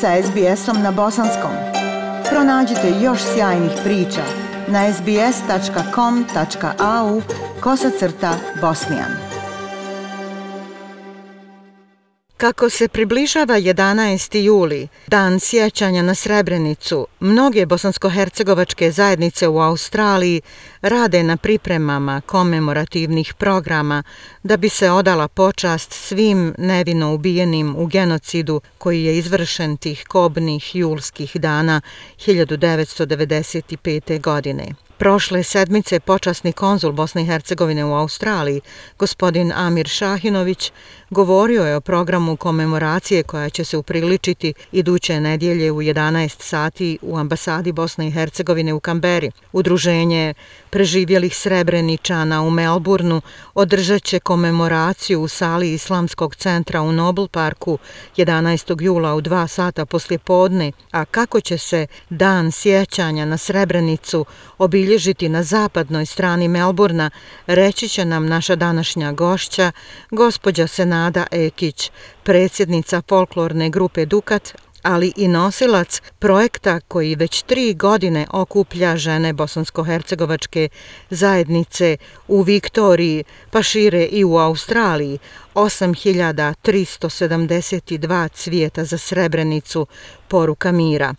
sa SBS-om na bosanskom. Pronađite još sjajnih priča na sbs.com.au kosacrta bosnijan. Kako se približava 11. juli, dan sjećanja na Srebrenicu, mnoge bosansko-hercegovačke zajednice u Australiji rade na pripremama komemorativnih programa da bi se odala počast svim nevino ubijenim u genocidu koji je izvršen tih kobnih julskih dana 1995. godine. Prošle sedmice počasni konzul Bosne i Hercegovine u Australiji, gospodin Amir Šahinović, govorio je o programu komemoracije koja će se upriličiti iduće nedjelje u 11 sati u ambasadi Bosne i Hercegovine u Kamberi. Udruženje preživjelih srebreničana u Melbourneu održat će komemoraciju u sali Islamskog centra u Nobel Parku 11. jula u 2 sata poslje podne, a kako će se dan sjećanja na Srebrenicu obilježiti na zapadnoj strani Melburna, reći će nam naša današnja gošća, gospođa Senada Ekić, predsjednica folklorne grupe Dukat, ali i nosilac projekta koji već tri godine okuplja žene bosansko-hercegovačke zajednice u Viktoriji, pa šire i u Australiji, 8372 cvijeta za srebrenicu, poruka mira.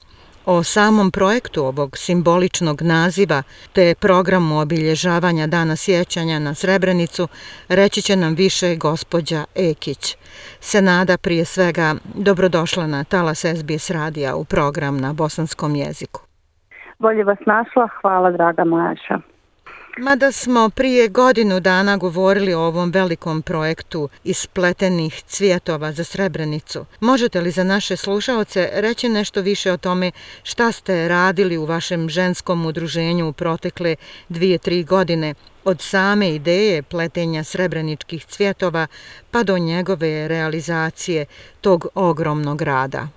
O samom projektu ovog simboličnog naziva te programu obilježavanja Dana sjećanja na Srebrenicu reći će nam više gospođa Ekić. Senada prije svega dobrodošla na Talas SBS radija u program na bosanskom jeziku. Bolje vas našla, hvala draga Maša. Mada smo prije godinu dana govorili o ovom velikom projektu ispletenih cvjetova za Srebrenicu, možete li za naše slušalce reći nešto više o tome šta ste radili u vašem ženskom udruženju u protekle dvije, tri godine, od same ideje pletenja srebreničkih cvjetova pa do njegove realizacije tog ogromnog rada?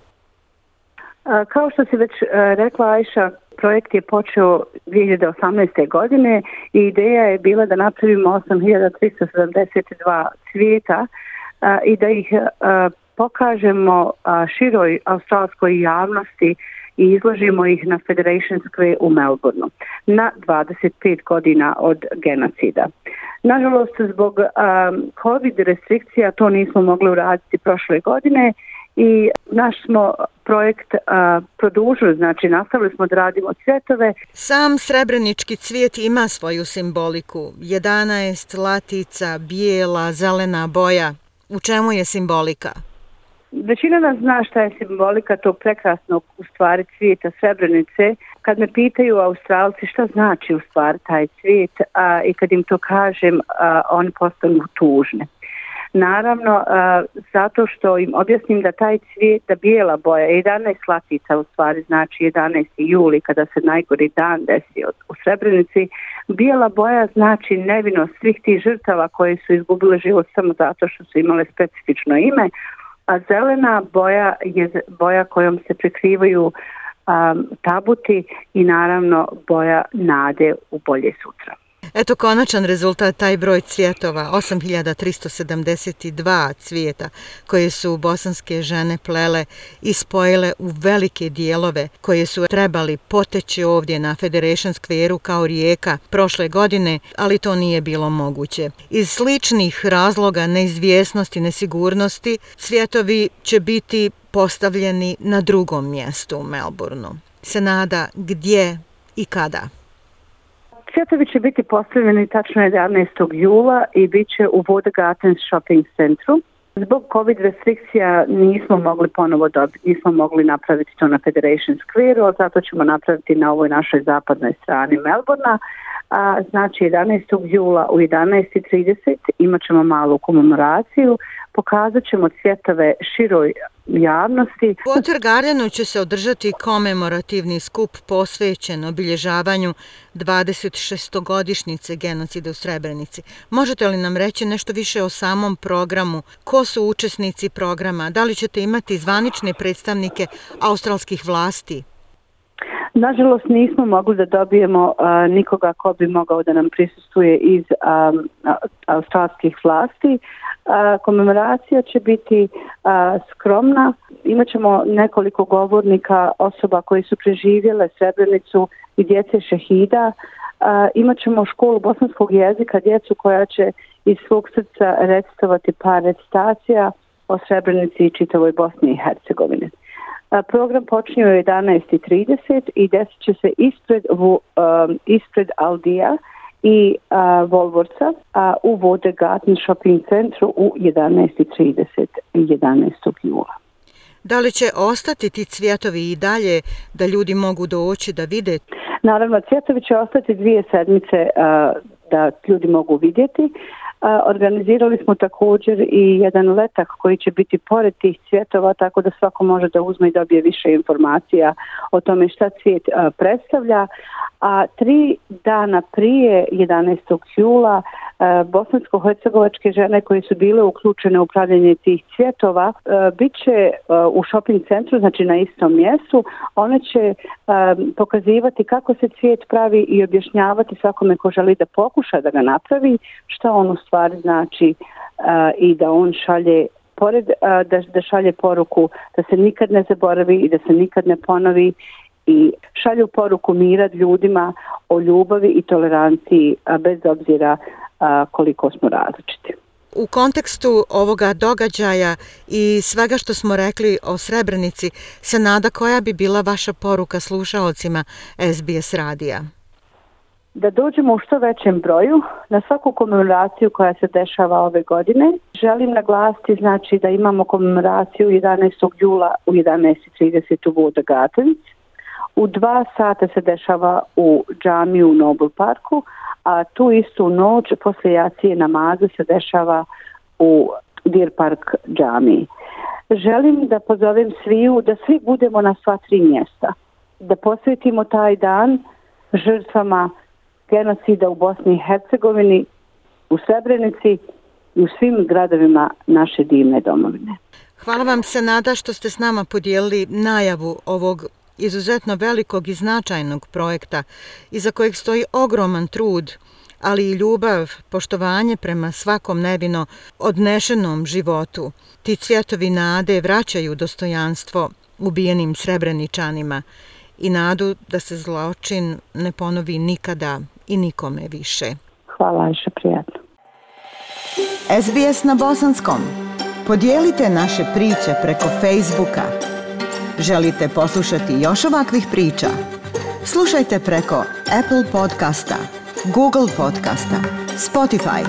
Kao što si već e, rekla Ajša, projekt je počeo 2018. godine i ideja je bila da napravimo 8372 cvijeta i da ih pokažemo široj australskoj javnosti i izložimo ih na Federation Square u Melbourneu na 25 godina od genocida. Nažalost, zbog um, COVID restrikcija to nismo mogli uraditi prošle godine i naš smo projekt a, produžili, znači nastavili smo da radimo cvjetove. Sam srebrenički cvijet ima svoju simboliku. 11 latica, bijela, zelena boja. U čemu je simbolika? Većina nas zna šta je simbolika tog prekrasnog u stvari cvijeta srebrenice. Kad me pitaju australci šta znači u stvari taj cvijet a, i kad im to kažem, a, oni postanu tužne. Naravno, zato što im objasnim da taj cvijet, da bijela boja, 11 slatica u stvari, znači 11. juli kada se najgori dan desio u Srebrenici, bijela boja znači nevino svih tih žrtava koje su izgubile život samo zato što su imale specifično ime, a zelena boja je boja kojom se prekrivaju um, tabuti i naravno boja nade u bolje sutra. Eto konačan rezultat, taj broj cvjetova, 8372 cvijeta koje su bosanske žene plele i spojile u velike dijelove koje su trebali poteći ovdje na Federation Square-u kao rijeka prošle godine, ali to nije bilo moguće. Iz sličnih razloga neizvjesnosti, nesigurnosti, cvjetovi će biti postavljeni na drugom mjestu u Melbourneu. Se nada gdje i kada? Cvjetovi će biti postavljeni tačno 11. jula i bit će u Voda Shopping Centru. Zbog COVID restrikcija nismo mogli ponovo dobiti, nismo mogli napraviti to na Federation Square, ali zato ćemo napraviti na ovoj našoj zapadnoj strani Melbourna. A, znači 11. jula u 11.30 imat ćemo malu komemoraciju, pokazat ćemo cvjetove široj javnosti. U Water Gardenu će se održati komemorativni skup posvećen obilježavanju 26. godišnjice genocida u Srebrenici. Možete li nam reći nešto više o samom programu? Ko su učesnici programa? Da li ćete imati zvanične predstavnike australskih vlasti? Nažalost nismo mogli da dobijemo nikoga ko bi mogao da nam prisustuje iz australskih vlasti, Komemoracija će biti skromna. Imaćemo nekoliko govornika osoba koji su preživjele Srebrenicu i djece šehida. Imaćemo školu bosanskog jezika, djecu koja će iz svog srca recitovati par recitacija o Srebrenici i čitavoj Bosni i Hercegovini. Program počinje u 11.30 i desit će se ispred, um, ispred Aldija i uh, Volvorca a, u Vode Garden Shopping centru u 11.30 11. jula. Da li će ostati ti cvjetovi i dalje da ljudi mogu doći da vide? Naravno, cvjetovi će ostati dvije sedmice uh, da ljudi mogu vidjeti. Organizirali smo također i jedan letak koji će biti pored tih cvjetova tako da svako može da uzme i dobije više informacija o tome šta cvijet predstavlja. A tri dana prije 11. jula bosansko-hercegovačke žene koje su bile uključene u upravljanje tih cvjetova bit će u shopping centru, znači na istom mjestu. One će pokazivati kako se cvijet pravi i objašnjavati svakome ko želi da pokuša da ga napravi, šta on u stvari znači a, i da on šalje pored a, da, da šalje poruku da se nikad ne zaboravi i da se nikad ne ponovi i šalju poruku mira ljudima o ljubavi i toleranciji a, bez obzira a, koliko smo različiti. U kontekstu ovoga događaja i svega što smo rekli o Srebrenici, se nada koja bi bila vaša poruka slušalcima SBS radija? Da dođemo u što većem broju na svaku komemoraciju koja se dešava ove godine. Želim naglasiti znači da imamo komemoraciju 11. jula u 11.30 u Voda Gatenic. U dva sata se dešava u džamiju u Nobel Parku, a tu istu noć posle jacije namaza se dešava u Deer Park džamiji. Želim da pozovem sviju da svi budemo na sva tri mjesta, da posvetimo taj dan žrtvama genocida u Bosni i Hercegovini, u Srebrenici i u svim gradovima naše divne domovine. Hvala vam se Nada što ste s nama podijelili najavu ovog izuzetno velikog i značajnog projekta iza kojeg stoji ogroman trud, ali i ljubav, poštovanje prema svakom nevino odnešenom životu. Ti cvjetovi nade vraćaju dostojanstvo ubijenim srebreničanima i nadu da se zločin ne ponovi nikada i nikome više. Hvala, Ajša, prijatno. SBS na Bosanskom. Podijelite naše priče preko Facebooka. Želite poslušati još ovakvih priča? Slušajte preko Apple podcasta, Google podcasta, Spotify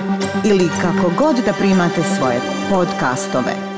ili kako god da primate svoje podcastove.